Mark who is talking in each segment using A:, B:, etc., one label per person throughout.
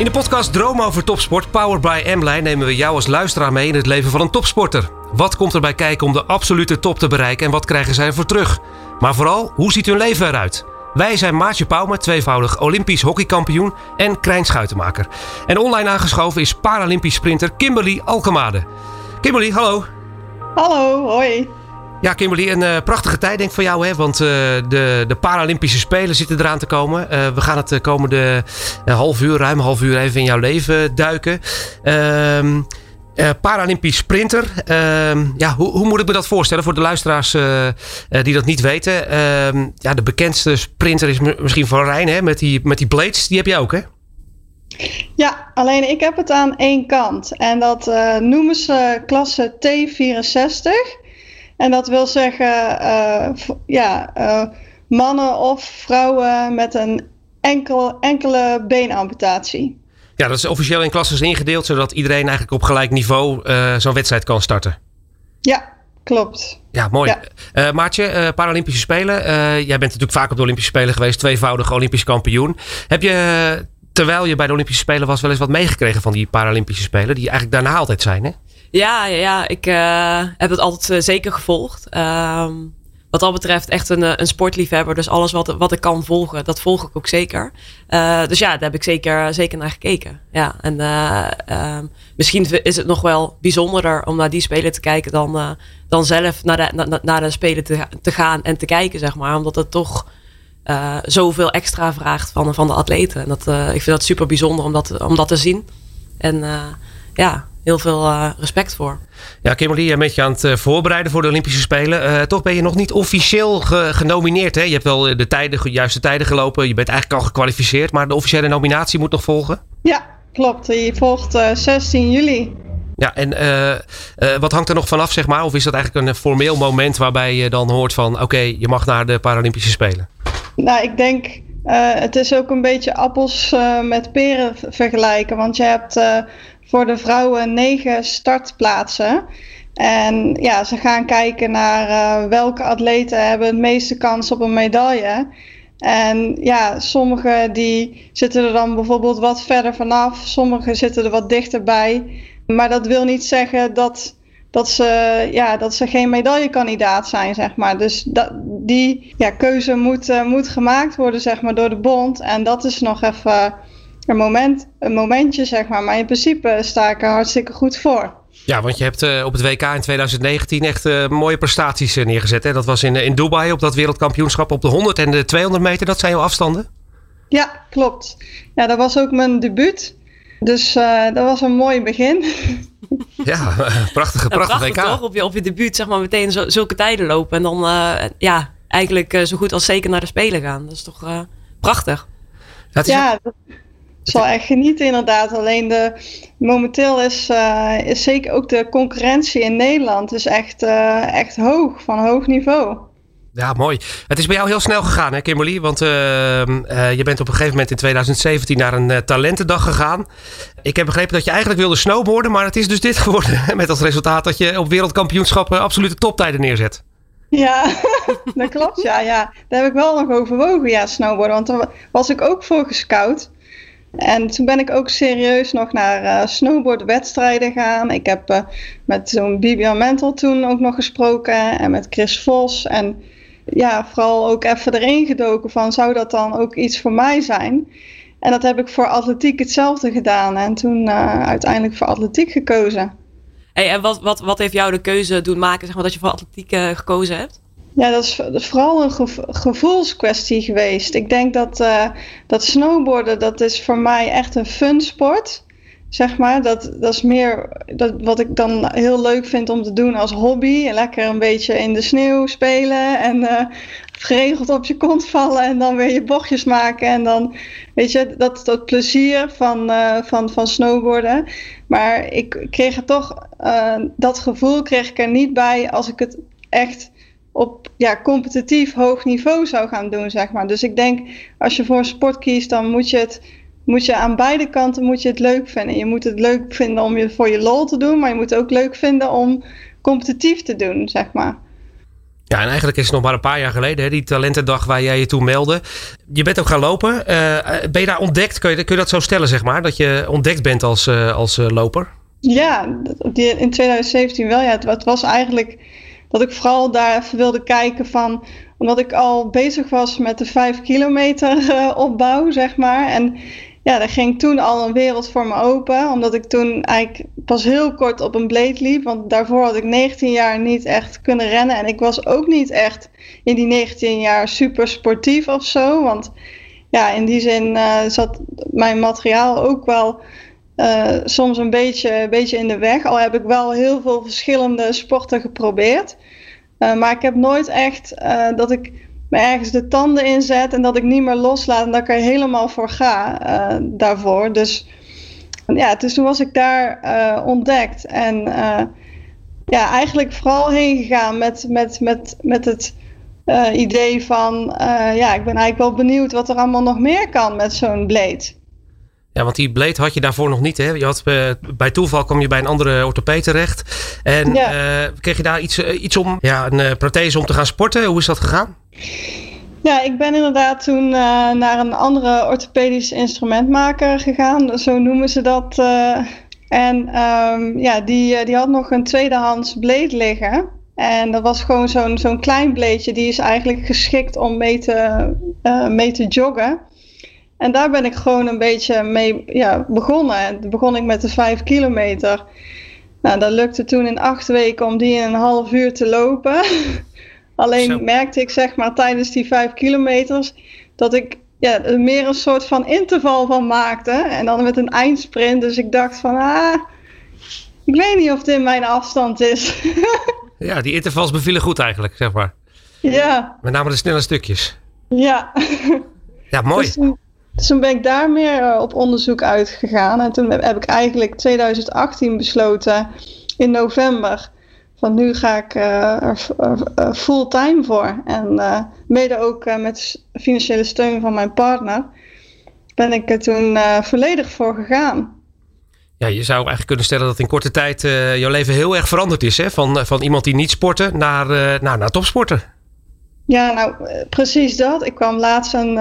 A: In de podcast Droom over Topsport, powered by M-Line, nemen we jou als luisteraar mee in het leven van een topsporter. Wat komt erbij kijken om de absolute top te bereiken en wat krijgen zij ervoor terug? Maar vooral, hoe ziet hun leven eruit? Wij zijn Maatje Pauwme, tweevoudig Olympisch hockeykampioen en Krijn Schuitenmaker. En online aangeschoven is Paralympisch sprinter Kimberly Alkemade. Kimberly, hallo.
B: Hallo, hoi.
A: Ja, Kimberly, een uh, prachtige tijd denk ik voor jou, hè? Want uh, de, de Paralympische Spelen zitten eraan te komen. Uh, we gaan het de komende half uur, ruim half uur even in jouw leven duiken. Ehm Paralympisch sprinter. Uh, ja, hoe, hoe, moet ik me dat voorstellen voor de luisteraars die dat niet weten? Ehm, ja, de bekendste sprinter is misschien van Rijn, hè? Met, die, met die blades. Die heb jij ook, hè?
B: Ja, alleen ik heb het aan één kant. En dat noemen ze klasse T64. En dat wil zeggen, ja, mannen of vrouwen met een enkel, enkele beenamputatie.
A: Ja, dat is officieel in klasses ingedeeld, zodat iedereen eigenlijk op gelijk niveau uh, zo'n wedstrijd kan starten.
B: Ja, klopt.
A: Ja, mooi. Ja. Uh, Maartje, uh, Paralympische Spelen. jij bent natuurlijk vaak op de Olympische Spelen geweest, tweevoudig Olympisch kampioen. Heb je, terwijl je bij de Olympische Spelen was, wel eens wat meegekregen van die Paralympische Spelen, die eigenlijk daarna altijd zijn, hè?
C: Ja, ja, ja. ik heb het altijd zeker gevolgd. Ehm, wat dat betreft echt een, eh, een sportliefhebber. Dus alles wat, wat ik kan volgen, dat volg ik ook zeker. Dus ja, daar heb ik zeker, zeker naar gekeken. Ja, en uh, misschien is het nog wel bijzonderder om naar die spelen te kijken dan, dan zelf naar de, naar, naar de spelen te, te gaan en te kijken, zeg maar. Omdat het toch zoveel extra vraagt van, van de atleten. En dat, ik vind dat super bijzonder om dat, om dat te zien. En ja, heel veel uh, respect voor.
A: Ja, Kimberly, bent je aan het uh, voorbereiden voor de Olympische Spelen. Uh, toch ben je nog niet officieel ge genomineerd. Hè? Je hebt wel de tijden, juiste tijden gelopen. Je bent eigenlijk al gekwalificeerd. Maar de officiële nominatie moet nog volgen?
B: Ja, klopt. Die volgt 16 juli.
A: Ja, en wat hangt er nog vanaf, zeg maar? Of is dat eigenlijk een formeel moment waarbij je dan hoort van... oké, je mag naar de Paralympische Spelen?
B: Nou, ik denk... het is ook een beetje appels met peren vergelijken. Want je hebt voor de vrouwen negen startplaatsen. En ja, ze gaan kijken naar uh, welke atleten hebben het meeste kans op een medaille. En ja, sommige die zitten er dan bijvoorbeeld wat verder vanaf, sommige zitten er wat dichterbij. Maar dat wil niet zeggen dat, dat, ze, ja, dat ze geen medaillekandidaat zijn, zeg maar. Dus dat, die ja, keuze moet, uh, moet gemaakt worden, zeg maar, door de bond. En dat is nog even een, moment, een momentje, zeg maar. Maar in principe sta ik er hartstikke goed voor.
A: Ja, want je hebt uh, op het WK in 2019 echt uh, mooie prestaties uh, neergezet. Hè? Dat was in, in Dubai op dat wereldkampioenschap op de 100 en de 200 meter. Dat zijn jouw afstanden?
B: Ja, klopt. Ja, dat was ook mijn debuut. Dus dat was een mooi begin.
A: Ja, prachtige, prachtige WK.
C: toch? Op je, op je debuut zeg maar meteen zo, zulke tijden lopen. En dan ja, eigenlijk zo goed als zeker naar de Spelen gaan. Dat is toch prachtig.
B: Dat is ja, ik zal echt genieten inderdaad. Alleen de, momenteel is, uh, is zeker ook de concurrentie in Nederland is echt, uh, echt hoog, van hoog niveau.
A: Ja, mooi. Het is bij jou heel snel gegaan, hè, Kimberly? Want uh, je bent op een gegeven moment in 2017 naar een talentendag gegaan. Ik heb begrepen dat je eigenlijk wilde snowboarden, maar het is dus dit geworden. Met als resultaat dat je op wereldkampioenschappen absolute toptijden neerzet.
B: Ja, dat klopt. Ja, ja. Daar heb ik wel nog overwogen, ja, snowboarden. Want daar was ik ook voor gescout. En toen ben ik ook serieus nog naar uh, snowboardwedstrijden gaan. Ik heb uh, met zo'n Bibian Mental toen ook nog gesproken en met Chris Vos. En ja, vooral ook even erin gedoken van zou dat dan ook iets voor mij zijn? En dat heb ik voor atletiek hetzelfde gedaan en toen uh, uiteindelijk voor atletiek gekozen.
C: Hey, en wat, wat, wat heeft jou de keuze doen maken zeg maar, dat je voor atletiek gekozen hebt?
B: Ja, dat is vooral een gevoelskwestie geweest. Ik denk dat, uh, dat snowboarden, dat is voor mij echt een fun sport. Zeg maar, dat, dat is meer dat, wat ik dan heel leuk vind om te doen als hobby. Lekker een beetje in de sneeuw spelen en uh, geregeld op je kont vallen en dan weer je bochtjes maken. En dan, weet je, dat, dat plezier van, uh, van, van snowboarden. Maar ik kreeg er toch, dat gevoel kreeg ik er niet bij als ik het echt op ja, competitief hoog niveau zou gaan doen, zeg maar. Dus ik denk, als je voor een sport kiest, dan moet je het moet je aan beide kanten moet je het leuk vinden. Je moet het leuk vinden om je voor je lol te doen, maar je moet het ook leuk vinden om competitief te doen, zeg maar.
A: Ja, en eigenlijk is het nog maar een paar jaar geleden, hè, die talentendag waar jij je toen meldde. Je bent ook gaan lopen. Uh, ben je daar ontdekt? Kun je, kun je dat zo stellen, zeg maar? Dat je ontdekt bent als, uh, als uh, loper?
B: Ja, in 2017 wel. Ja, het, het, was eigenlijk dat ik vooral daar even wilde kijken van... Omdat ik al bezig was met de vijf kilometer opbouw, zeg maar. En ja, er ging toen al een wereld voor me open. Omdat ik toen eigenlijk pas heel kort op een bleed liep. Want daarvoor had ik 19 jaar niet echt kunnen rennen. En ik was ook niet echt in die 19 jaar super sportief of zo. Want ja, in die zin uh, zat mijn materiaal ook wel uh, soms een beetje, beetje in de weg. Al heb ik wel heel veel verschillende sporten geprobeerd. Uh, maar ik heb nooit echt dat ik me ergens de tanden inzet en dat ik niet meer loslaat en dat ik er helemaal voor ga daarvoor. Dus ja, dus toen was ik daar ontdekt. En ja, eigenlijk vooral heen gegaan met, met, met, met het idee van ja, ik ben eigenlijk wel benieuwd wat er allemaal nog meer kan met zo'n blade.
A: Ja, want die blade had je daarvoor nog niet. Hè? Je had, bij toeval kwam je bij een andere orthopeed terecht. En ja. kreeg je daar iets, iets om, ja, een prothese om te gaan sporten? Hoe is dat gegaan?
B: Ja, ik ben inderdaad toen uh, naar een andere orthopedisch instrumentmaker gegaan, zo noemen ze dat. En um, ja, die, eh, die had nog een tweedehands blade liggen. En dat was gewoon zo'n zo'n klein bleedje, die is eigenlijk geschikt om mee te, mee te joggen. En daar ben ik gewoon een beetje mee ja, begonnen. En toen begon ik met de vijf kilometer. Nou, dat lukte toen in acht weken om die in een half uur te lopen. Alleen merkte ik zeg maar tijdens die vijf kilometers dat ik ja, er meer een soort van interval van maakte. En dan met een eindsprint. Dus ik dacht van ah, ik weet niet of dit mijn afstand is.
A: ja, die intervals bevielen goed eigenlijk, zeg maar.
B: Ja.
A: Met name de snelle stukjes.
B: Ja.
A: Ja, mooi. Dus
B: dus toen ben ik daar meer eh, op onderzoek uitgegaan. En toen heb ik eigenlijk 2018 besloten in november van nu ga ik uh, er fulltime voor. En uh, mede ook met financiële steun van mijn partner ben ik er toen volledig voor gegaan.
A: Ja, je zou eigenlijk kunnen stellen dat in korte tijd jouw leven heel erg veranderd is. Hè? Van, van iemand die niet sportte naar, naar, naar topsporter.
B: Ja, nou precies dat. Ik kwam laatst een,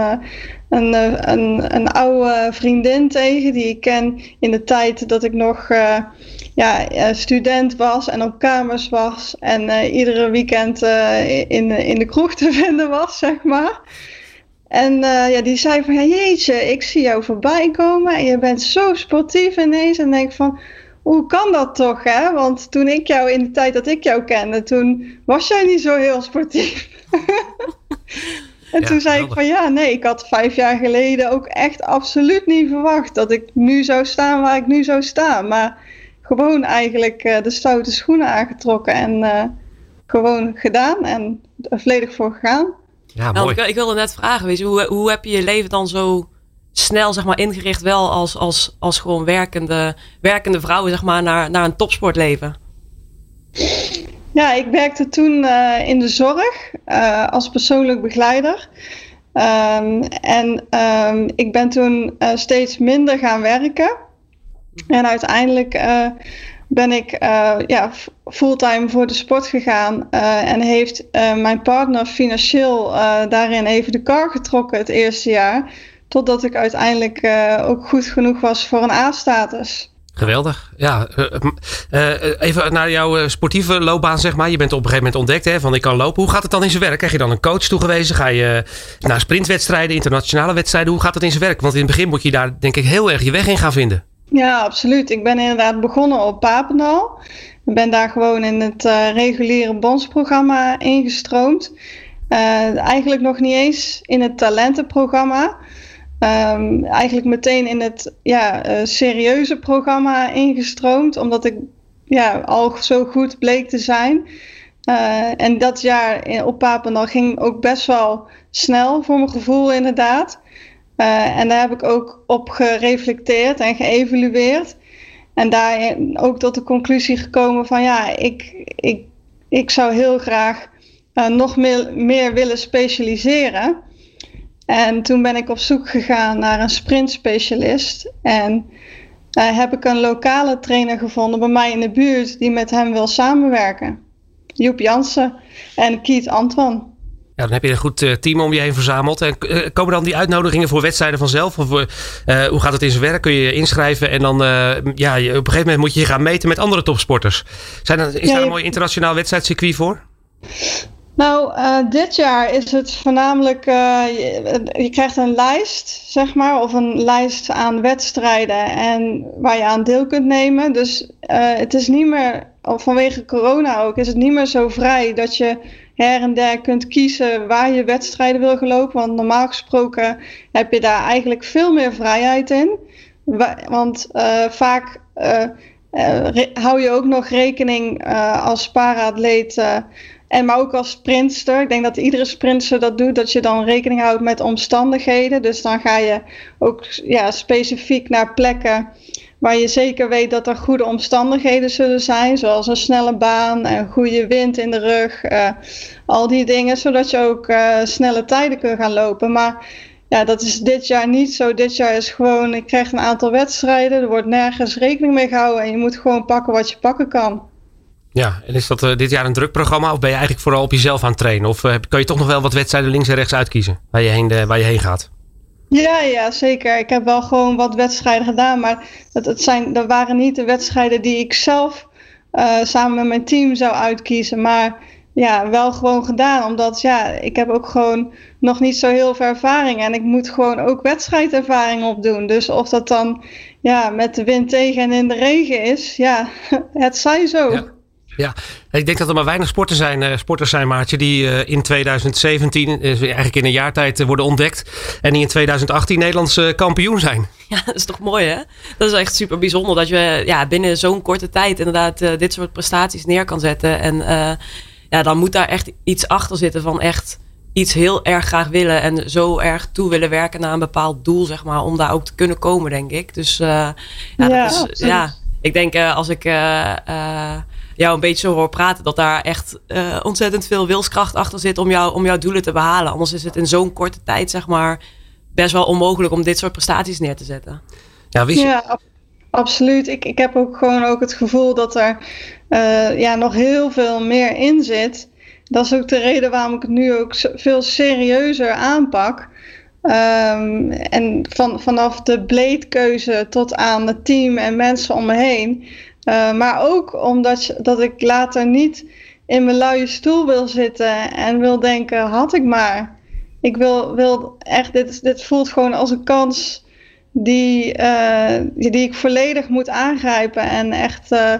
B: een, een, een oude vriendin tegen die ik ken in de tijd dat ik nog ja, student was en op kamers was en iedere weekend in, in de kroeg te vinden was, zeg maar. En ja, die zei van, ja, jeetje, ik zie jou voorbij komen en je bent zo sportief ineens. En denk van, hoe kan dat toch, hè? Want toen ik jou, in de tijd dat ik jou kende, toen was jij niet zo heel sportief. En toen zei ik van, ja, nee, ik had vijf jaar geleden ook echt absoluut niet verwacht dat ik nu zou staan waar ik nu zou staan. Maar gewoon eigenlijk uh, de stoute schoenen aangetrokken en uh, gewoon gedaan en er volledig voor gegaan.
C: Ja, mooi. ik, ik, wilde net vragen, weet je, hoe, hoe heb je je leven dan zo snel zeg maar, ingericht, wel als, als, als gewoon werkende, werkende vrouw, zeg maar, naar, naar een topsportleven?
B: Ja, ik werkte toen uh, in de zorg als persoonlijk begeleider. Um, en um, ik ben toen steeds minder gaan werken. En uiteindelijk ben ik ja, fulltime voor de sport gegaan. En heeft mijn partner financieel daarin even de kar getrokken het eerste jaar. Totdat ik uiteindelijk ook goed genoeg was voor een A-status.
A: Geweldig. Ja, even naar jouw sportieve loopbaan, zeg maar. Je bent op een gegeven moment ontdekt hè, van ik kan lopen. Hoe gaat het dan in zijn werk? Krijg je dan een coach toegewezen? Ga je naar sprintwedstrijden, internationale wedstrijden? Hoe gaat het in zijn werk? Want in het begin moet je daar denk ik heel erg je weg in gaan vinden.
B: Ja, absoluut. Ik ben inderdaad begonnen op Papendal. Ik ben daar gewoon in het reguliere bondsprogramma ingestroomd. Eigenlijk nog niet eens in het talentenprogramma. Um, eigenlijk meteen in het ja, uh, serieuze programma ingestroomd, omdat ik ja, al zo goed bleek te zijn. en dat jaar op Papendal ging ook best wel snel voor mijn gevoel inderdaad. Uh, en daar heb ik ook op gereflecteerd en geëvalueerd. En daar ook tot de conclusie gekomen van ja, ik, ik ik zou heel graag nog meer, meer willen specialiseren. En toen ben ik op zoek gegaan naar een sprintspecialist. En heb ik een lokale trainer gevonden bij mij in de buurt die met hem wil samenwerken. Joep Jansen en Kiet Antoine.
A: Ja, dan heb je een goed eh, team om je heen verzameld. En eh, komen dan die uitnodigingen voor wedstrijden vanzelf? Of uh, hoe gaat het in zijn werk? Kun je je inschrijven en dan ja, op een gegeven moment moet je je gaan meten met andere topsporters. Zijn er, is daar een mooi internationaal wedstrijdcircuit voor?
B: Nou, dit jaar is het voornamelijk, je, je, krijgt een lijst, zeg maar, of een lijst aan wedstrijden en waar je aan deel kunt nemen. Dus het is niet meer, vanwege corona ook, is het niet meer zo vrij dat je her en der kunt kiezen waar je wedstrijden wil gelopen. Want normaal gesproken heb je daar eigenlijk veel meer vrijheid in. Want vaak hou je ook nog rekening als para-atleet en maar ook als sprinter. Ik denk dat iedere sprinter dat doet, dat je dan rekening houdt met omstandigheden. Dus dan ga je ook ja, specifiek naar plekken waar je zeker weet dat er goede omstandigheden zullen zijn, zoals een snelle baan en goede wind in de rug, uh, al die dingen, zodat je ook uh, snelle tijden kunt gaan lopen. Maar ja, dat is dit jaar niet zo. Dit jaar is gewoon, ik krijg een aantal wedstrijden, er wordt nergens rekening mee gehouden en je moet gewoon pakken wat je pakken kan.
A: Ja, en is dat uh, dit jaar een druk programma of ben je eigenlijk vooral op jezelf aan het trainen? Of kan je toch nog wel wat wedstrijden links en rechts uitkiezen waar je heen, waar je heen gaat?
B: Ja, ja, zeker. Ik heb wel gewoon wat wedstrijden gedaan, maar dat, het zijn, dat waren niet de wedstrijden die ik zelf samen met mijn team zou uitkiezen. Maar ja, wel gewoon gedaan, omdat ja, ik heb ook gewoon nog niet zo heel veel ervaring en ik moet gewoon ook wedstrijdervaring opdoen. Dus of dat dan ja, met de wind tegen en in de regen is, ja, het zij zo.
A: Ja. Ja, ik denk dat er maar weinig sporters zijn, uh, sporters zijn Maartje, die uh, in 2017, uh, eigenlijk in een jaar tijd, worden ontdekt. En die in 2018 Nederlands kampioen zijn.
C: Ja, dat is toch mooi hè? Dat is echt super bijzonder dat je ja, binnen zo'n korte tijd inderdaad dit soort prestaties neer kan zetten. En ja, dan moet daar echt iets achter zitten van echt iets heel erg graag willen. En zo erg toe willen werken naar een bepaald doel, zeg maar. Om daar ook te kunnen komen, denk ik. Dus ja, ja, dat is, ja, ik denk als ik jou een beetje zo hoor praten, dat daar echt uh, ontzettend veel wilskracht achter zit om, jou, om jouw doelen te behalen. Anders is het in zo'n korte tijd, zeg maar, best wel onmogelijk om dit soort prestaties neer te zetten.
B: Ja, wie... ja absoluut. Ik, ik heb ook gewoon ook het gevoel dat er uh, ja, nog heel veel meer in zit. Dat is ook de reden waarom ik het nu ook veel serieuzer aanpak. Um, en van, vanaf de bleedkeuze tot aan het team en mensen om me heen. Uh, maar ook omdat dat ik later niet in mijn luie stoel wil zitten en wil denken, had ik maar. Ik wil, wil echt, dit, dit voelt gewoon als een kans die, uh, die ik volledig moet aangrijpen en echt uh,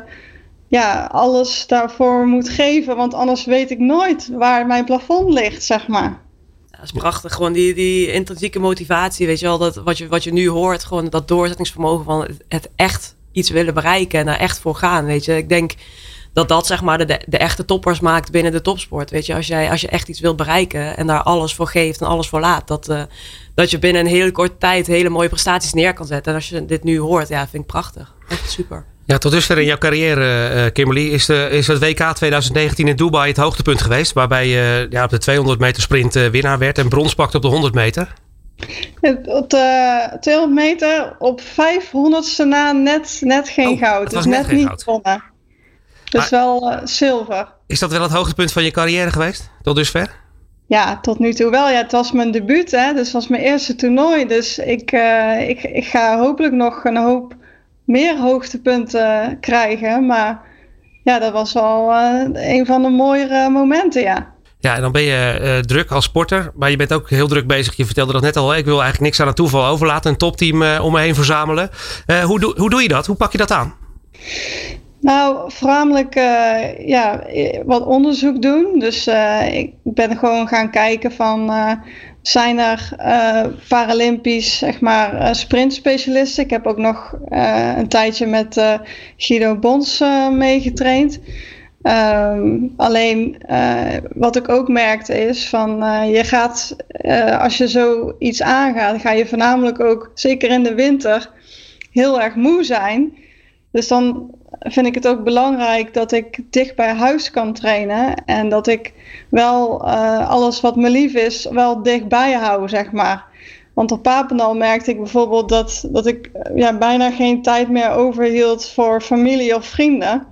B: ja, alles daarvoor moet geven. Want anders weet ik nooit waar mijn plafond ligt, zeg maar.
C: Dat is prachtig, gewoon die, die intrinsieke motivatie, weet je wel, dat wat je, wat je nu hoort, gewoon dat doorzettingsvermogen van het echt iets willen bereiken en daar echt voor gaan. Weet je, ik denk dat dat zeg maar de, de echte toppers maakt binnen de topsport. Weet je, als, jij, als je echt iets wilt bereiken en daar alles voor geeft en alles voor laat, dat, uh, dat je binnen een hele korte tijd hele mooie prestaties neer kan zetten. En als je dit nu hoort, ja, vind ik prachtig. Echt super.
A: Ja, tot dusver in jouw carrière, uh, Kimberly, is, de, is het WK 2019 in Dubai het hoogtepunt geweest. Waarbij je ja, op de 200 meter sprint winnaar werd en brons pakte op de 100 meter.
B: Op de 200 meter op 500ste na net, net geen oh, goud. Dus net, niet gewonnen. Dus wel uh, zilver.
A: Is dat wel het hoogtepunt van je carrière geweest? Tot dusver?
B: Ja, tot nu toe wel. Ja, het was mijn debuut, hè. Dus het was mijn eerste toernooi. Dus ik, uh, ik, ik ga hopelijk nog een hoop meer hoogtepunten krijgen. Maar ja, dat was wel uh, een van de mooiere momenten, ja.
A: Ja, en dan ben je uh, druk als sporter, maar je bent ook heel druk bezig. Je vertelde dat net al, ik wil eigenlijk niks aan het toeval overlaten. Een topteam uh, om me heen verzamelen. Uh, hoe, doe, hoe doe je dat? Hoe pak je dat aan?
B: Nou, voornamelijk ja, wat onderzoek doen. Dus ik ben gewoon gaan kijken van... zijn er Paralympisch, zeg maar, sprintspecialisten? Ik heb ook nog een tijdje met Guido Bons meegetraind. Um, alleen uh, wat ik ook merkte is van uh, je gaat, uh, als je zoiets aangaat, ga je voornamelijk ook, zeker in de winter, heel erg moe zijn. Dus dan vind ik het ook belangrijk dat ik dicht bij huis kan trainen. En dat ik wel alles wat me lief is, wel dichtbij hou, zeg maar. Want op Papendal merkte ik bijvoorbeeld dat, dat ik ja, bijna geen tijd meer overhield voor familie of vrienden.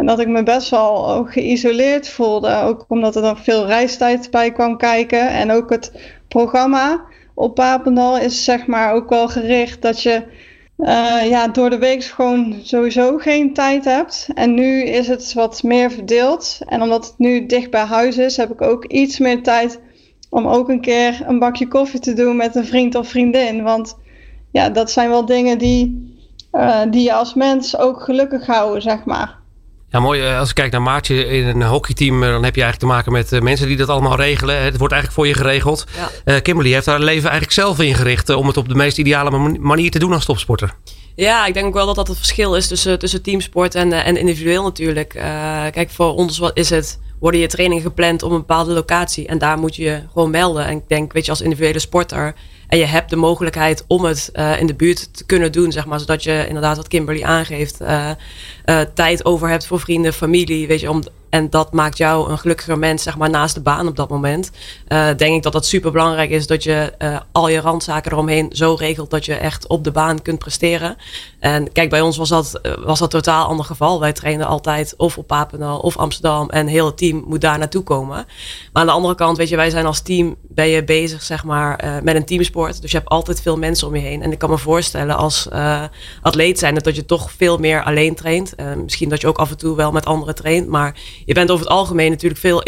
B: En dat ik me best wel ook geïsoleerd voelde. Ook omdat er dan veel reistijd bij kwam kijken. En ook het programma op Papendal is zeg maar ook wel gericht dat je uh, ja, door de week gewoon sowieso geen tijd hebt. En nu is het wat meer verdeeld. En omdat het nu dicht bij huis is, heb ik ook iets meer tijd om ook een keer een bakje koffie te doen met een vriend of vriendin. Want ja, dat zijn wel dingen die, uh, die je als mens ook gelukkig houden, zeg maar.
A: Ja, mooi. Eh, als ik kijk naar Maartje in een hockeyteam, dan heb je eigenlijk te maken met mensen die dat allemaal regelen. Het wordt eigenlijk voor je geregeld. Ja. Kimberly heeft haar leven eigenlijk zelf ingericht om het op de meest ideale manier te doen als topsporter.
C: Ja, ik denk ook wel dat dat het verschil is tussen, tussen teamsport en, en individueel natuurlijk. Uh, kijk, voor ons wat is het worden je trainingen gepland op een bepaalde locatie. En daar moet je je gewoon melden. En ik denk, weet je, als individuele sporter. En je hebt de mogelijkheid om het uh, in de buurt te kunnen doen, zeg maar. Zodat je inderdaad, wat Kimberly aangeeft, uh, uh, tijd over hebt voor vrienden, familie. Weet je, om en dat maakt jou een gelukkiger mens, zeg maar, naast de baan op dat moment. Uh, denk ik dat dat super belangrijk is dat je uh, al je randzaken eromheen zo regelt dat je echt op de baan kunt presteren. En kijk, bij ons was dat, was dat totaal ander geval. Wij trainen altijd of op Papendal of Amsterdam en heel het team moet daar naartoe komen. Maar aan de andere kant, weet je, wij zijn als team, ben je bezig, zeg maar, met een teamsport. Dus je hebt altijd veel mensen om je heen. En ik kan me voorstellen als atleet zijn dat je toch veel meer alleen traint. Misschien dat je ook af en toe wel met anderen traint, maar je bent over het algemeen natuurlijk veel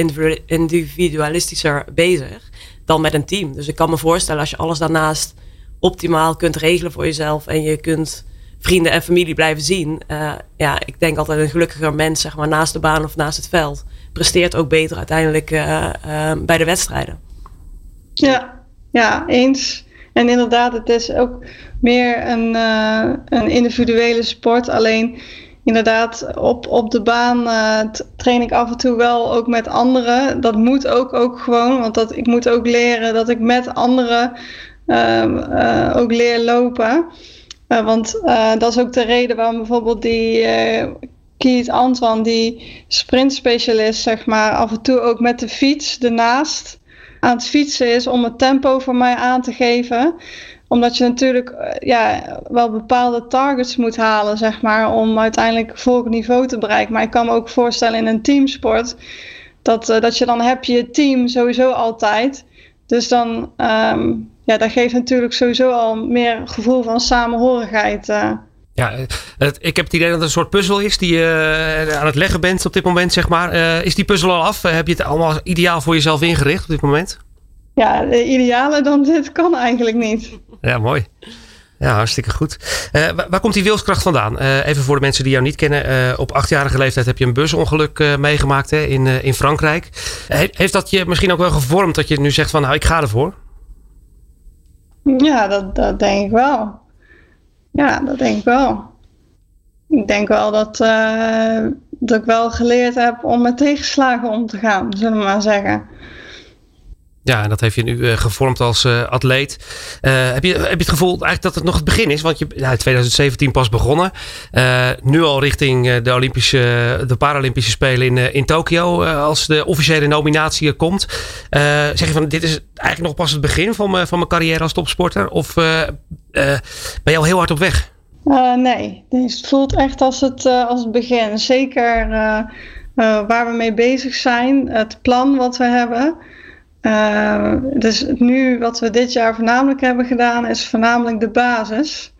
C: individualistischer bezig dan met een team. Dus ik kan me voorstellen als je alles daarnaast optimaal kunt regelen voor jezelf en je kunt vrienden en familie blijven zien. Uh, ja, ik denk altijd een gelukkiger mens, zeg maar, naast de baan of naast het veld, presteert ook beter uiteindelijk uh, bij de wedstrijden.
B: Ja, ja, eens. En inderdaad, het is ook meer een, een individuele sport. Alleen inderdaad, op, op de baan uh, train ik af en toe wel ook met anderen. Dat moet ook, ook gewoon, want dat, ik moet ook leren dat ik met anderen uh, uh, ook leer lopen. Eh, want dat is ook de reden waarom bijvoorbeeld die Keith Antoine, die sprintspecialist, zeg maar, af en toe ook met de fiets ernaast aan het fietsen is om het tempo voor mij aan te geven omdat je natuurlijk eh, ja, wel bepaalde targets moet halen, zeg maar, om uiteindelijk volgend niveau te bereiken. Maar ik kan me ook voorstellen in een teamsport dat, uh, dat je dan heb je team sowieso altijd. Dus dan, um, ja, dat geeft natuurlijk sowieso al meer gevoel van samenhorigheid. Uh.
A: Ja, het, ik heb het idee dat het een soort puzzel is die je aan het leggen bent op dit moment, zeg maar. is die puzzel al af? heb je het allemaal ideaal voor jezelf ingericht op dit moment?
B: Ja, de ideale dan dit kan eigenlijk niet.
A: Ja, mooi. Ja, hartstikke goed. Uh, waar, komt die wilskracht vandaan? Uh, even voor de mensen die jou niet kennen. Uh, op achtjarige leeftijd heb je een busongeluk meegemaakt hè, in, in Frankrijk. He, heeft dat je misschien ook wel gevormd dat je nu zegt van nou ik ga ervoor?
B: Ja, dat, dat denk ik wel. Ja, dat denk ik wel. Ik denk wel dat, dat ik wel geleerd heb om met tegenslagen om te gaan, zullen we maar zeggen.
A: Ja, en dat heeft je nu uh, gevormd als uh, atleet. Uh, heb, je, heb je het gevoel eigenlijk dat het nog het begin is? Want je in 2017 pas begonnen. nu al richting de, Olympische, de Paralympische Spelen in, in Tokio. als de officiële nominatie komt. zeg je van dit is eigenlijk nog pas het begin van, mijn van mijn carrière als topsporter? Of ben je al heel hard op weg?
B: nee, het voelt echt als het, als het begin. Zeker waar we mee bezig zijn. Het plan wat we hebben. Uh, dus nu wat we dit jaar voornamelijk hebben gedaan is voornamelijk de basis.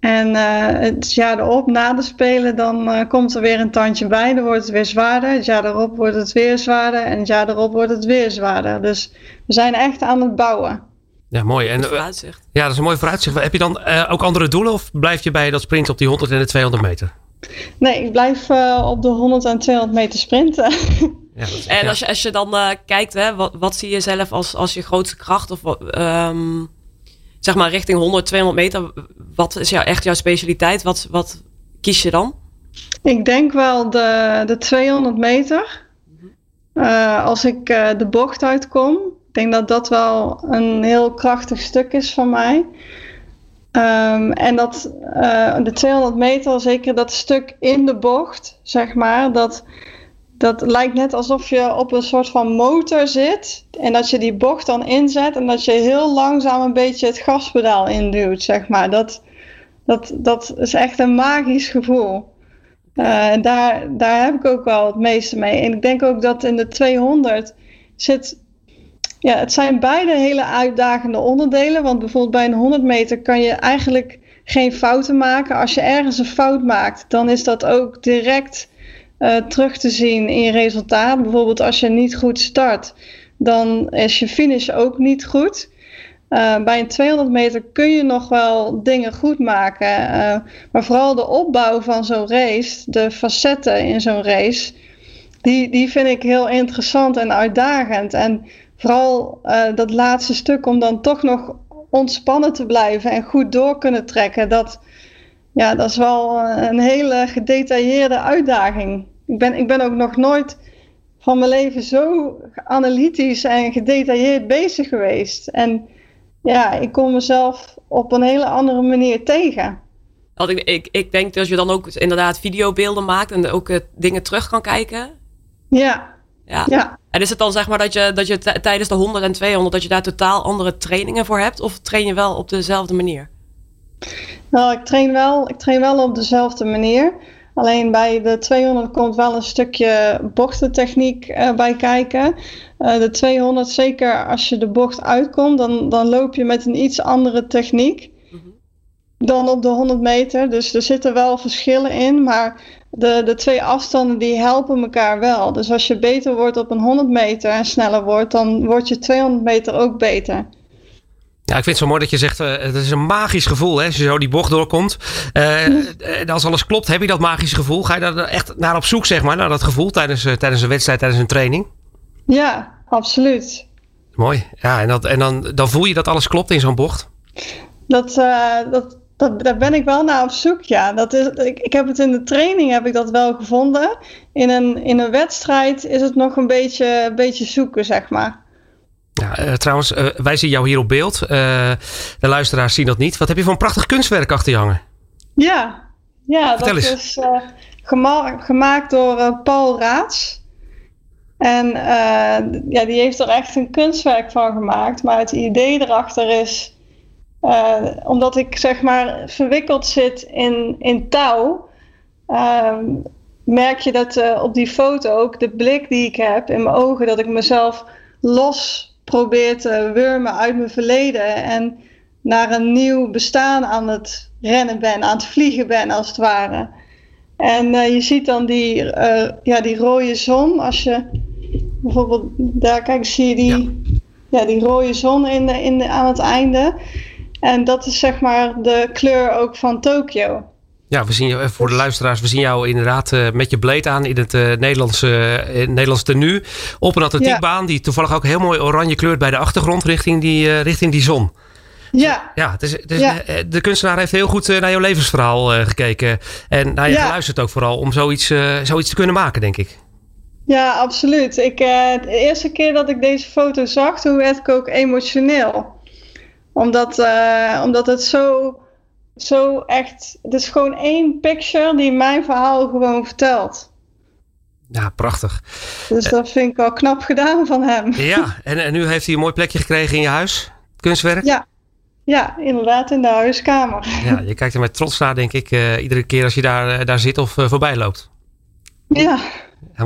B: En uh, het jaar erop, na de Spelen, dan uh, komt er weer een tandje bij. Dan wordt het weer zwaarder. Het jaar erop wordt het weer zwaarder. En het jaar erop wordt het weer zwaarder. Dus we zijn echt aan het bouwen.
A: Ja, mooi. En,
C: vooruitzicht.
A: Ja, dat is een mooi vooruitzicht. Heb je dan ook andere doelen of blijf je bij dat sprint op die 100 en de 200 meter?
B: Nee, ik blijf op de 100 en 200 meter sprinten.
C: Ja, en als je, als je dan uh, kijkt, hè, wat, wat zie je zelf als, als je grootste kracht? Of um, zeg maar richting 100, 200 meter. Wat is jou, echt jouw specialiteit? Wat, wat kies je dan?
B: Ik denk wel de, de 200 meter. Uh, als ik uh, de bocht uitkom. Ik denk dat dat wel een heel krachtig stuk is van mij. Ehm, en dat uh, de 200 meter, zeker dat stuk in de bocht, zeg maar, dat, dat lijkt net alsof je op een soort van motor zit. En dat je die bocht dan inzet en dat je heel langzaam een beetje het gaspedaal induwt, zeg maar. Dat, dat, dat is echt een magisch gevoel. Uh, en daar, daar heb ik ook wel het meeste mee. En ik denk ook dat in de 200 zit ja, het zijn beide hele uitdagende onderdelen. Want bijvoorbeeld bij een 100 meter kan je eigenlijk geen fouten maken. Als je ergens een fout maakt, dan is dat ook direct uh, terug te zien in je resultaat. Bijvoorbeeld als je niet goed start, dan is je finish ook niet goed. Uh, bij een 200 meter kun je nog wel dingen goed maken. Uh, maar vooral de opbouw van zo'n race, de facetten in zo'n race, die, die vind ik heel interessant en uitdagend. En vooral dat laatste stuk om dan toch nog ontspannen te blijven en goed door kunnen trekken. Dat, ja, dat is wel een hele gedetailleerde uitdaging. Ik ben, ik ben ook nog nooit van mijn leven zo analytisch en gedetailleerd bezig geweest. En ja, ik kom mezelf op een hele andere manier tegen.
C: Want ik, ik, ik denk dat je dan ook inderdaad videobeelden maakt en ook uh, dingen terug kan kijken.
B: Ja.
C: ja. ja. En is het dan zeg maar dat je, dat je tijdens de 100 en 200 dat je daar totaal andere trainingen voor hebt? Of train je wel op dezelfde manier?
B: Nou, ik train wel, ik train wel op dezelfde manier. Alleen bij de 200 komt wel een stukje bochtentechniek uh, bij kijken. Uh, de 200, zeker als je de bocht uitkomt, dan, dan loop je met een iets andere techniek mm -hmm. dan op de 100 meter. Dus er zitten wel verschillen in, maar de, de twee afstanden die helpen elkaar wel. Dus als je beter wordt op een 100 meter en sneller wordt, dan wordt je 200 meter ook beter.
A: Ja, ik vind het zo mooi dat je zegt, uh, het is een magisch gevoel hè, als je zo die bocht doorkomt. Uh, als alles klopt, heb je dat magische gevoel? Ga je daar echt naar op zoek, zeg maar, naar dat gevoel tijdens, uh, tijdens een wedstrijd, tijdens een training?
B: Ja, absoluut.
A: Mooi. Ja, en, dat, en dan, dan voel je dat alles klopt in zo'n bocht?
B: Dat, dat, dat, daar ben ik wel naar op zoek, ja. Dat is, ik, ik heb het in de training heb ik dat wel gevonden. In een, in een wedstrijd is het nog een beetje, een beetje zoeken, zeg maar.
A: Ja, uh, trouwens, uh, wij zien jou hier op beeld. Uh, de luisteraars zien dat niet. Wat heb je voor een prachtig kunstwerk achter je hangen?
B: Ja, ja dat eens. is gema gemaakt door Paul Raats. En ja, die heeft er echt een kunstwerk van gemaakt. Maar het idee erachter is, omdat ik zeg maar verwikkeld zit in, in touw, ehm, merk je dat op die foto ook de blik die ik heb in mijn ogen, dat ik mezelf los probeer te wurmen uit mijn verleden en naar een nieuw bestaan aan het rennen ben, aan het vliegen ben als het ware. En uh, je ziet dan die, uh, ja, die rode zon, als je bijvoorbeeld daar kijk, zie je die, ja. ja die rode zon in de, in de, aan het einde. En dat is zeg maar de kleur ook van Tokio.
A: Ja, we zien jou, voor de luisteraars, we zien jou inderdaad uh, met je bleed aan in het uh, Nederlandse, uh, Nederlands tenue. Op een atletiekbaan ja. die toevallig ook heel mooi oranje kleurt bij de achtergrond richting die, richting die zon.
B: Ja.
A: Ja, het is, het is, ja. de kunstenaar heeft heel goed naar jouw levensverhaal gekeken. En naar je ja. geluisterd ook vooral om zoiets, zoiets te kunnen maken, denk ik.
B: Ja, absoluut. Ik, de eerste keer dat ik deze foto zag, toen werd ik ook emotioneel. Omdat, omdat het zo zo echt. Het is gewoon één picture die mijn verhaal gewoon vertelt.
A: Ja, prachtig.
B: Dus dat vind ik wel knap gedaan van hem.
A: Ja, en, en nu heeft hij een mooi plekje gekregen in je huis? Kunstwerk?
B: Ja, ja inderdaad, in de huiskamer.
A: Ja, je kijkt er met trots naar, denk ik, uh, iedere keer als je daar, uh, daar zit of uh, voorbij loopt.
B: Ja,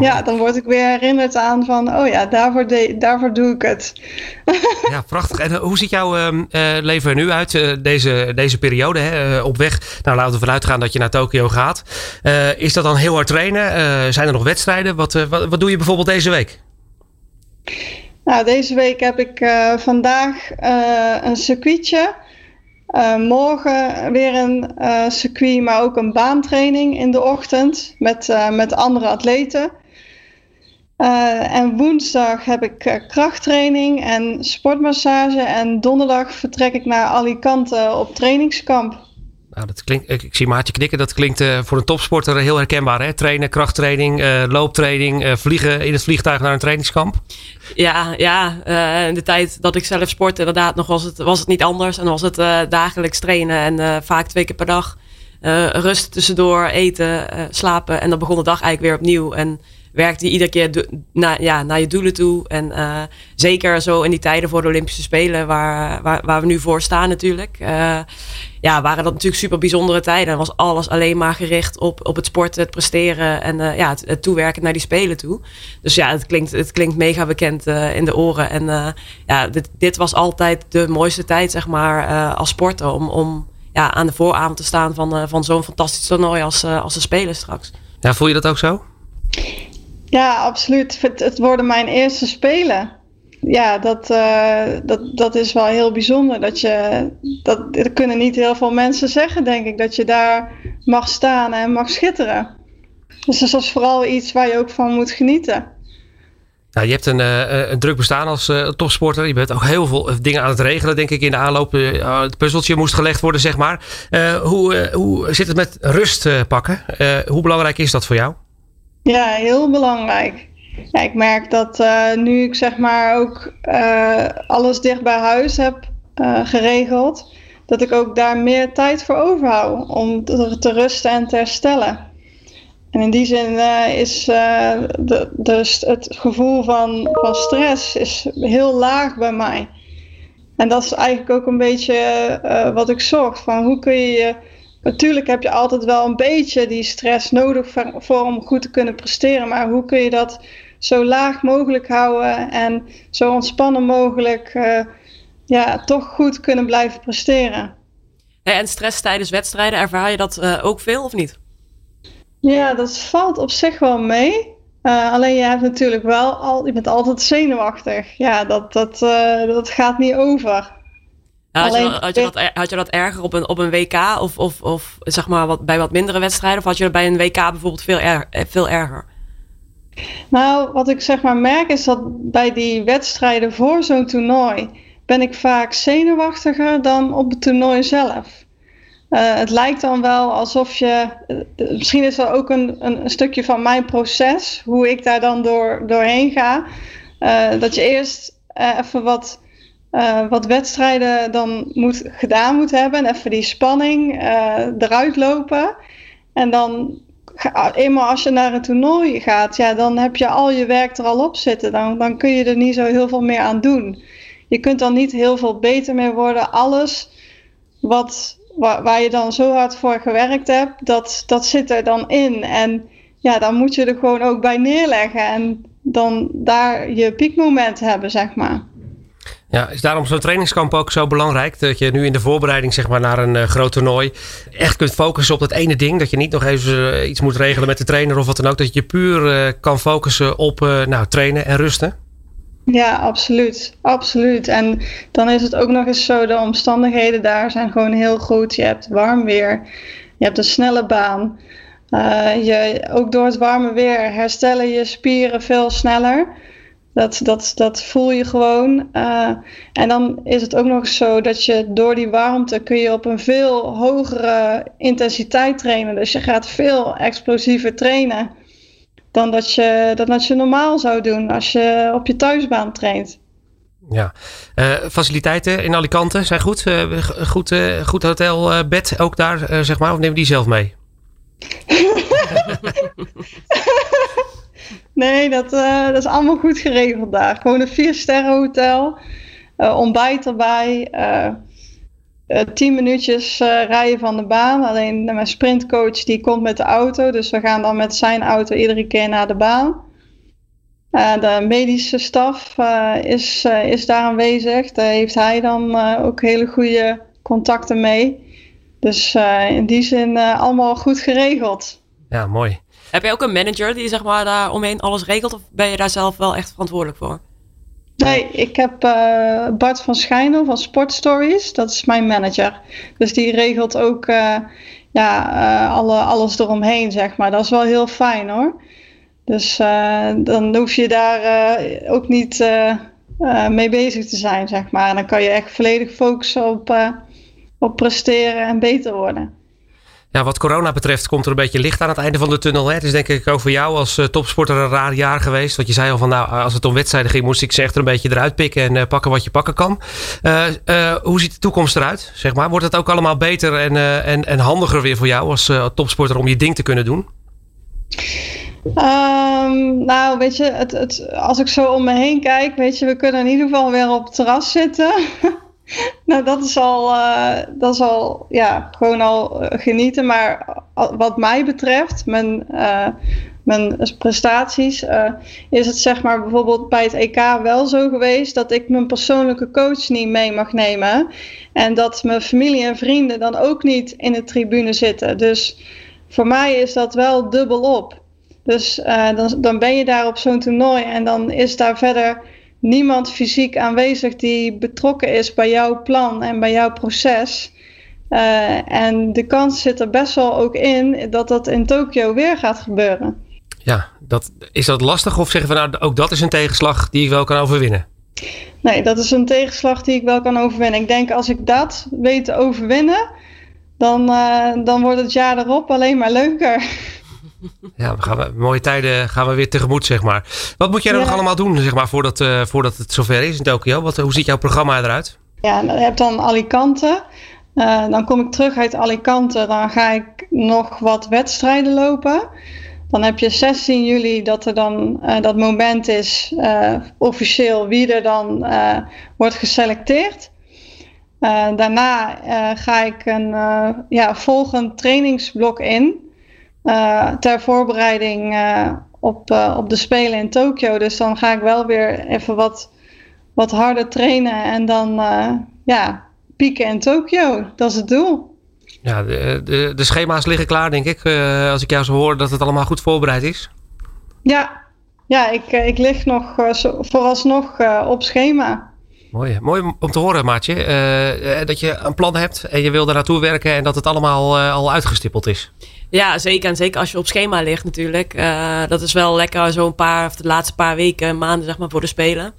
B: ja, dan word ik weer herinnerd aan van, oh ja, daarvoor, de, daarvoor doe ik het.
A: ja, prachtig. En hoe ziet jouw uh, leven er nu uit, uh, deze, deze periode hè, op weg? Nou, laten we vanuit gaan dat je naar Tokio gaat. Uh, is dat dan heel hard trainen? zijn er nog wedstrijden? Wat, wat, wat doe je bijvoorbeeld deze week?
B: Nou, deze week heb ik vandaag een circuitje. Uh, morgen weer een uh, circuit, maar ook een baantraining in de ochtend met, uh, met andere atleten. en woensdag heb ik krachttraining en sportmassage. En donderdag vertrek ik naar Alicante op trainingskamp.
A: Nou, dat klinkt, ik, zie Maartje knikken. Dat klinkt voor een topsporter heel herkenbaar. Hè? Trainen, krachttraining, looptraining, vliegen in het vliegtuig naar een trainingskamp.
C: Ja, ja in de tijd dat ik zelf sportte, inderdaad, nog was het, was het niet anders. En was het dagelijks trainen en vaak twee keer per dag. rust tussendoor, eten, slapen. En dan begon de dag eigenlijk weer opnieuw. En werkt die iedere keer naar, ja, naar je doelen toe. En uh, zeker zo in die tijden voor de Olympische Spelen, waar, waar, we nu voor staan natuurlijk. Uh, ja, waren dat natuurlijk super bijzondere tijden. En was alles alleen maar gericht op, op het sporten, het presteren en uh, ja, het, het, toewerken naar die Spelen toe. Dus ja, het klinkt, het klinkt mega bekend in de oren. En ja, dit, dit was altijd de mooiste tijd, zeg maar, als sporter. Om, om ja, aan de vooravond te staan van, van zo'n fantastisch toernooi als, als de Spelen straks.
A: Ja, voel je dat ook zo?
B: Ja, absoluut. Het, worden mijn eerste spelen. Ja, dat, uh, dat, dat is wel heel bijzonder. Dat je, dat, dat kunnen niet heel veel mensen zeggen, denk ik. Dat je daar mag staan en mag schitteren. Dus dat is vooral iets waar je ook van moet genieten.
A: Nou, je hebt een, uh, een druk bestaan als topsporter. Je bent ook heel veel dingen aan het regelen, denk ik, in de aanloop. het puzzeltje moest gelegd worden, zeg maar. hoe, hoe zit het met rust pakken? hoe belangrijk is dat voor jou?
B: Ja, heel belangrijk. Ik merk dat uh, nu ik zeg maar ook uh, alles dicht bij huis heb uh, geregeld, dat ik ook daar meer tijd voor overhoud om te, te rusten en te herstellen. En in die zin is de, de, het gevoel van, van stress is heel laag bij mij. En dat is eigenlijk ook een beetje wat ik zocht. Van hoe kun je je Natuurlijk heb je altijd wel een beetje die stress nodig voor, om goed te kunnen presteren. Maar hoe kun je dat zo laag mogelijk houden en zo ontspannen mogelijk uh, ja, toch goed kunnen blijven presteren?
C: En stress tijdens wedstrijden, ervaar je dat uh, ook veel of niet?
B: Ja, dat valt op zich wel mee. Uh, alleen je hebt natuurlijk wel al, je bent altijd zenuwachtig. Ja, dat, dat, dat gaat niet over.
C: Had, je, had, je, dat, had je dat erger op een, op een WK of, of, of zeg maar wat, bij wat mindere wedstrijden? Of had je dat bij een WK bijvoorbeeld veel, er, eh, veel erger?
B: Nou, wat ik zeg maar merk is dat bij die wedstrijden voor zo'n toernooi ben ik vaak zenuwachtiger dan op het toernooi zelf. Uh, het lijkt dan wel alsof je. Uh, misschien is dat ook een, een, een, stukje van mijn proces, hoe ik daar dan door, doorheen ga. Uh, dat je eerst even wat uh, wat wedstrijden dan moet, gedaan moet hebben. En even die spanning uh, eruit lopen. En dan, eenmaal als je naar een toernooi gaat, ja, dan heb je al je werk er al op zitten. Dan, dan kun je er niet zo heel veel meer aan doen. Je kunt dan niet heel veel beter meer worden. Alles wat, waar, waar je dan zo hard voor gewerkt hebt, dat, dat zit er dan in. En ja, dan moet je er gewoon ook bij neerleggen. En dan daar je piekmoment hebben, zeg maar.
A: Ja, is daarom zo'n trainingskamp ook zo belangrijk? Dat je nu in de voorbereiding zeg maar, naar een uh, groot toernooi echt kunt focussen op dat ene ding. Dat je niet nog even uh, iets moet regelen met de trainer of wat dan ook. Dat je puur uh, kan focussen op nou, trainen en rusten.
B: Ja, absoluut. Absoluut. En dan is het ook nog eens zo, de omstandigheden daar zijn gewoon heel goed. Je hebt warm weer, je hebt een snelle baan. je, ook door het warme weer herstellen je spieren veel sneller. Dat, dat, dat voel je gewoon. Uh, en dan is het ook nog zo dat je door die warmte kun je op een veel hogere intensiteit trainen. Dus je gaat veel explosiever trainen dan dat je, dan dat je normaal zou doen als je op je thuisbaan traint.
A: Ja, uh, faciliteiten in Alicante zijn goed. Uh, goed, goed hotelbed ook daar, zeg maar. Of neem die zelf mee?
B: Nee, dat, uh, dat is allemaal goed geregeld daar. Gewoon een vier sterren hotel. Uh, ontbijt erbij. Uh, tien minuutjes rijden van de baan. Alleen mijn sprintcoach die komt met de auto. Dus we gaan dan met zijn auto iedere keer naar de baan. de medische staf is, is daar aanwezig. Daar heeft hij dan ook hele goede contacten mee. Dus in die zin allemaal goed geregeld.
A: Ja, mooi.
C: Heb je ook een manager die zeg maar daar omheen alles regelt? Of ben je daar zelf wel echt verantwoordelijk voor?
B: Nee, ik heb uh, Bart van Schijnel van Sport Stories. Dat is mijn manager. Dus die regelt ook uh, ja, uh, alle, alles eromheen, zeg maar. Dat is wel heel fijn hoor. Dus dan hoef je daar ook niet mee bezig te zijn, zeg maar. En dan kan je echt volledig focussen op, op presteren en beter worden.
A: Ja, wat corona betreft komt er een beetje licht aan het einde van de tunnel. Hè? Het is denk ik ook voor jou als uh, topsporter een raar jaar geweest. Want je zei al van nou, als het om wedstrijden ging, moest ik ze echt een beetje eruit pikken en uh, pakken wat je pakken kan. Hoe ziet de toekomst eruit? Zeg maar? Wordt het ook allemaal beter en, en, en handiger weer voor jou als topsporter om je ding te kunnen doen?
B: Um, nou, weet je, het, het, als ik zo om me heen kijk, weet je, we kunnen in ieder geval weer op het terras zitten. nou, dat is al, uh, dat is al ja, gewoon al uh, genieten. Maar wat mij betreft, mijn, mijn prestaties, is het zeg maar bijvoorbeeld bij het EK wel zo geweest dat ik mijn persoonlijke coach niet mee mag nemen. En dat mijn familie en vrienden dan ook niet in de tribune zitten. Dus voor mij is dat wel dubbel op. Dus dan, dan ben je daar op zo'n toernooi en dan is daar verder niemand fysiek aanwezig die betrokken is bij jouw plan en bij jouw proces. Uh, en de kans zit er best wel ook in dat dat in Tokio weer gaat gebeuren.
A: Ja, dat, is dat lastig of zeggen we nou ook dat is een tegenslag die ik wel kan overwinnen?
B: Nee, dat is een tegenslag die ik wel kan overwinnen. Ik denk als ik dat weet te overwinnen, dan, uh, dan wordt het jaar erop alleen maar leuker.
A: Ja, we gaan, mooie tijden gaan we weer tegemoet, zeg maar. Wat moet jij dan nog allemaal doen, zeg maar, voordat, uh, voordat het zover is in Tokio? Wat, hoe ziet jouw programma eruit?
B: Ja, nou, je hebt dan Alicante. Uh, dan kom ik terug uit Alicante. Dan ga ik nog wat wedstrijden lopen. Dan heb je 16 juli dat er dan uh, dat moment is, officieel, wie er dan wordt geselecteerd. daarna ga ik een ja, volgend trainingsblok in. Uh, ter voorbereiding uh, op, uh, op de Spelen in Tokio. Dus dan ga ik wel weer even wat, wat harder trainen en dan ja, pieken in Tokio. Dat is het doel.
A: Ja, de, de, de schema's liggen klaar, denk ik. als ik jou zo hoor dat het allemaal goed voorbereid is.
B: Ja, ja ik, ik lig nog vooralsnog op schema.
A: Mooi, mooi om te horen, Maatje. dat je een plan hebt en je wil daar naartoe werken en dat het allemaal al uitgestippeld is.
C: Ja, zeker. En zeker als je op schema ligt natuurlijk. Uh, dat is wel lekker zo'n paar, of de laatste paar weken, maanden zeg maar, voor de Spelen.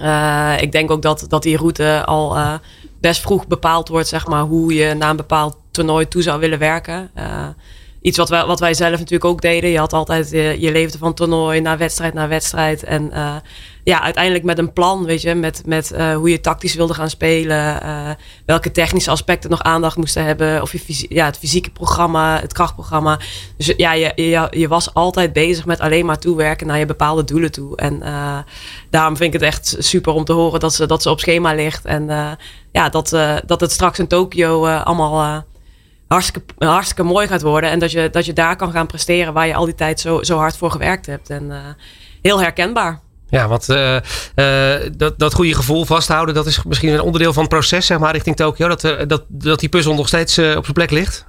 C: Uh, ik denk ook dat, dat die route al uh, best vroeg bepaald wordt, zeg maar, hoe je naar een bepaald toernooi toe zou willen werken. Iets wat wij, wat wij zelf natuurlijk ook deden. Je had altijd, je leefde van toernooi naar wedstrijd naar wedstrijd. En ja, uiteindelijk met een plan, weet je, met, met uh, hoe je tactisch wilde gaan spelen, welke technische aspecten nog aandacht moesten hebben, of je ja, het fysieke programma, het krachtprogramma. Dus ja, je, je, je was altijd bezig met alleen maar toewerken naar je bepaalde doelen toe. En daarom vind ik het echt super om te horen dat ze, dat ze op schema ligt en ja, dat, dat het straks in Tokio allemaal hartstikke, hartstikke mooi gaat worden. En dat je, dat je daar kan gaan presteren waar je al die tijd zo, zo hard voor gewerkt hebt. En heel herkenbaar.
A: Ja, want uh, uh, dat, dat goede gevoel vasthouden, dat is misschien een onderdeel van het proces, zeg maar, richting Tokio. Dat, uh, dat, dat die puzzel nog steeds op zijn plek ligt.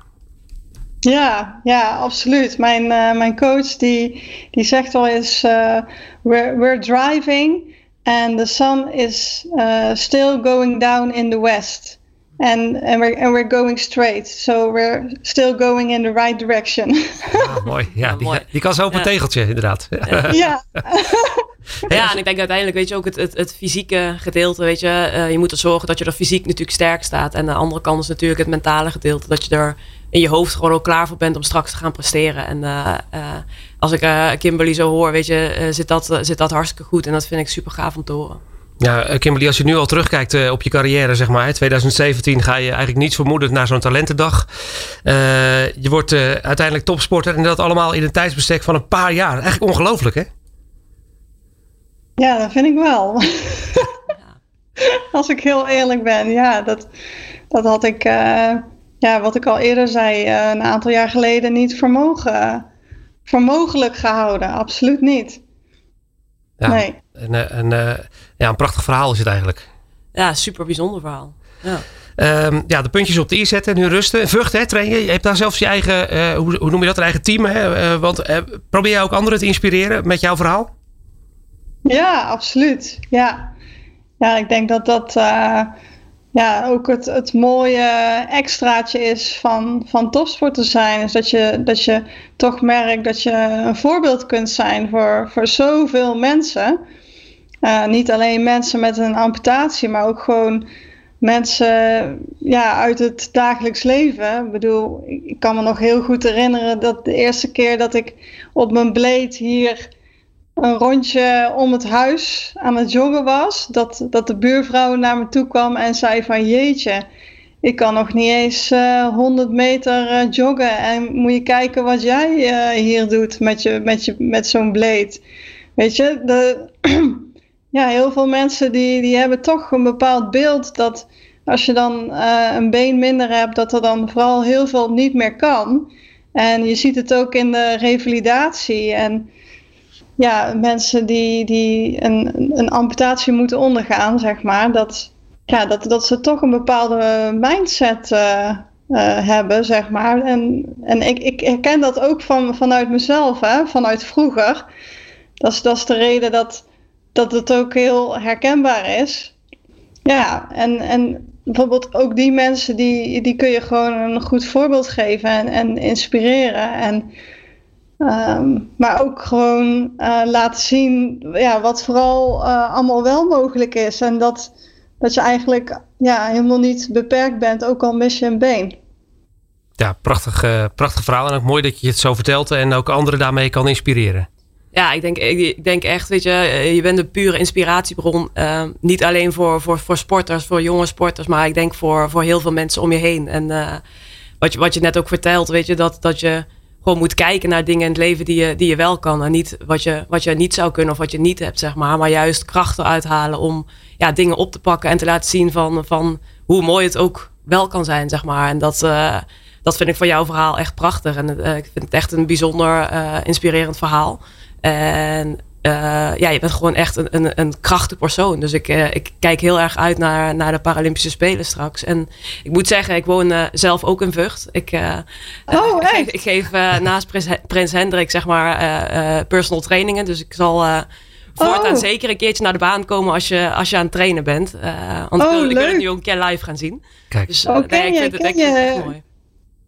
B: Ja, ja, absoluut. Mijn, mijn coach die, die zegt wel eens: we're, we're driving and the sun is still going down in the west. And, and, we're, and we're going straight. So we're still going in the right direction.
A: Ah, mooi. Ja, die, die kan zo op een ja. tegeltje, inderdaad.
B: Ja.
C: ja, en ik denk uiteindelijk, weet je, ook het, het, het fysieke gedeelte, weet je. Uh, je moet er zorgen dat je er fysiek natuurlijk sterk staat. En de andere kant is natuurlijk het mentale gedeelte. Dat je er in je hoofd gewoon ook klaar voor bent om straks te gaan presteren. En uh, uh, als ik Kimberly zo hoor, weet je, zit, dat, zit dat hartstikke goed. En dat vind ik super gaaf om te horen.
A: Ja, Kimberly, als je nu al terugkijkt uh, op je carrière, zeg maar. In 2017 ga je eigenlijk niets vermoedend naar zo'n talentendag. Uh, je wordt uh, uiteindelijk topsporter en dat allemaal in een tijdsbestek van een paar jaar. Eigenlijk ongelooflijk, hè?
B: Ja, dat vind ik wel. als ik heel eerlijk ben, ja, dat, dat had ik, ja, wat ik al eerder zei, een aantal jaar geleden niet voor, mogen, voor mogelijk gehouden. Absoluut niet.
A: Ja, nee. En, en ja, een prachtig verhaal is het eigenlijk.
C: Ja, super bijzonder verhaal. Ja.
A: Um, ja, de puntjes op de i zetten, nu rusten. Vucht, hè, trainen. Je hebt daar zelfs je eigen, uh, hoe, hoe, noem je dat, een eigen team. Hè? Uh, want uh, probeer jij ook anderen te inspireren met jouw verhaal?
B: Ja, absoluut. Ja, ja ik denk dat dat ja, ook het, het mooie extraatje is van, van topsport te zijn. Is dat je, dat je toch merkt dat je een voorbeeld kunt zijn voor, voor zoveel mensen. Uh, niet alleen mensen met een amputatie, maar ook gewoon mensen ja, uit het dagelijks leven. Ik bedoel, ik kan me nog heel goed herinneren dat de eerste keer dat ik op mijn bleed hier een rondje om het huis aan het joggen was, dat, dat de buurvrouw naar me toe kwam en zei van jeetje, ik kan nog niet eens uh, eh, 100 meter uh, joggen en moet je kijken wat jij uh, hier doet met, je, met, je, met zo'n bleed. Weet je, de, ja, heel veel mensen die, die hebben toch een bepaald beeld dat als je dan een been minder hebt, dat er dan vooral heel veel niet meer kan. En je ziet het ook in de revalidatie. En ja, mensen die, die een, een amputatie moeten ondergaan, zeg maar, dat, ja, dat, dat ze toch een bepaalde mindset uh, uh, hebben, zeg maar. En, en ik, ik herken dat ook van, vanuit mezelf, hè, vanuit vroeger. Dat is, dat is de reden dat, dat het ook heel herkenbaar is. Ja, en, en bijvoorbeeld ook die mensen, die, die kun je gewoon een goed voorbeeld geven en, en inspireren. En Ehm, maar ook gewoon uh, laten zien ja, wat vooral uh, allemaal wel mogelijk is. En dat, dat je eigenlijk ja, helemaal niet beperkt bent, ook al mis je een been.
A: Ja, prachtig, uh, prachtig verhaal. En ook mooi dat je het zo vertelt en ook anderen daarmee kan inspireren.
C: Ja, ik denk, ik, denk echt, weet je, je bent een pure inspiratiebron. Ehm, niet alleen voor, voor, voor sporters, voor jonge sporters, maar ik denk voor, voor heel veel mensen om je heen. En wat, je, wat je net ook vertelt, weet je, dat, dat je gewoon moet kijken naar dingen in het leven die je, die je wel kan. En niet wat je, wat je niet zou kunnen of wat je niet hebt, zeg maar. Maar juist krachten uithalen om ja, dingen op te pakken en te laten zien van, van hoe mooi het ook wel kan zijn, zeg maar. En dat, dat vind ik van jouw verhaal echt prachtig. En ik vind het echt een bijzonder inspirerend verhaal. En uh, ja, je bent gewoon echt een, een, een krachtig persoon. Dus ik, uh, ik kijk heel erg uit naar, naar de Paralympische Spelen straks. En ik moet zeggen, ik woon uh, zelf ook in Vught. Ik,
B: oh,
C: ik geef, ik geef naast Prins, Prins Hendrik zeg maar personal trainingen. Dus ik zal voortaan oh. zeker een keertje naar de baan komen als je, als je aan het trainen bent. want oh, ik, wil, het nu ook een keer live gaan zien.
B: Kijk. Dus oh, ken, je, ken, je, mooi.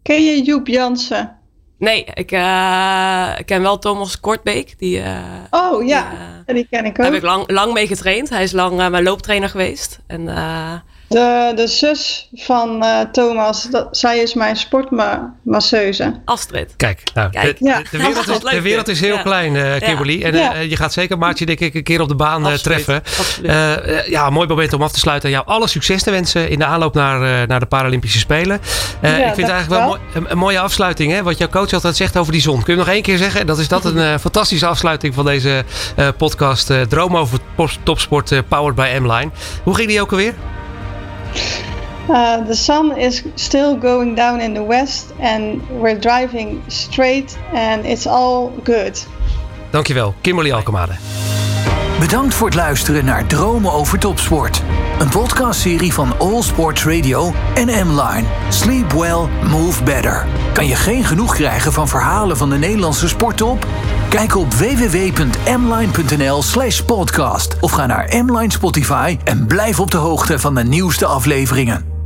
B: ken je Joep Jansen?
C: Nee, ik uh, ken wel Thomas Kortbeek. Die, uh,
B: oh ja, die, uh, die ken ik ook.
C: Daar heb ik lang, lang mee getraind. Hij is lang mijn looptrainer geweest. En
B: de, de zus van uh, Thomas, dat, zij is mijn sportmasseuse.
C: Astrid.
A: Kijk, nou, Kijk. De, ja. de, wereld is, de wereld is heel ja. klein, uh, Kimberly. En uh, je gaat zeker Maartje denk ik een keer op de baan Absoluut. treffen. Absoluut. ja, mooi moment om af te sluiten. Jou alle succes te wensen in de aanloop naar, naar de Paralympische Spelen. ik vind het eigenlijk wel, mooi, een, een, mooie afsluiting, hè, wat jouw coach altijd zegt over die zon. Kun je nog één keer zeggen? Dat is dat een fantastische afsluiting van deze podcast. Droom over topsport powered by M-Line. Hoe ging die ook alweer?
B: Uh, the sun is still going down in the west and we're driving straight and it's all good.
A: Dankjewel, Kimberly Alkemade.
D: Bedankt voor het luisteren naar Dromen over Topsport. Een podcastserie van All Sports Radio en M-Line. Sleep well, move better. Kan je geen genoeg krijgen van verhalen van de Nederlandse sporttop? Kijk op www.mline.nl slash podcast of ga naar M-Line Spotify en blijf op de hoogte van de nieuwste afleveringen.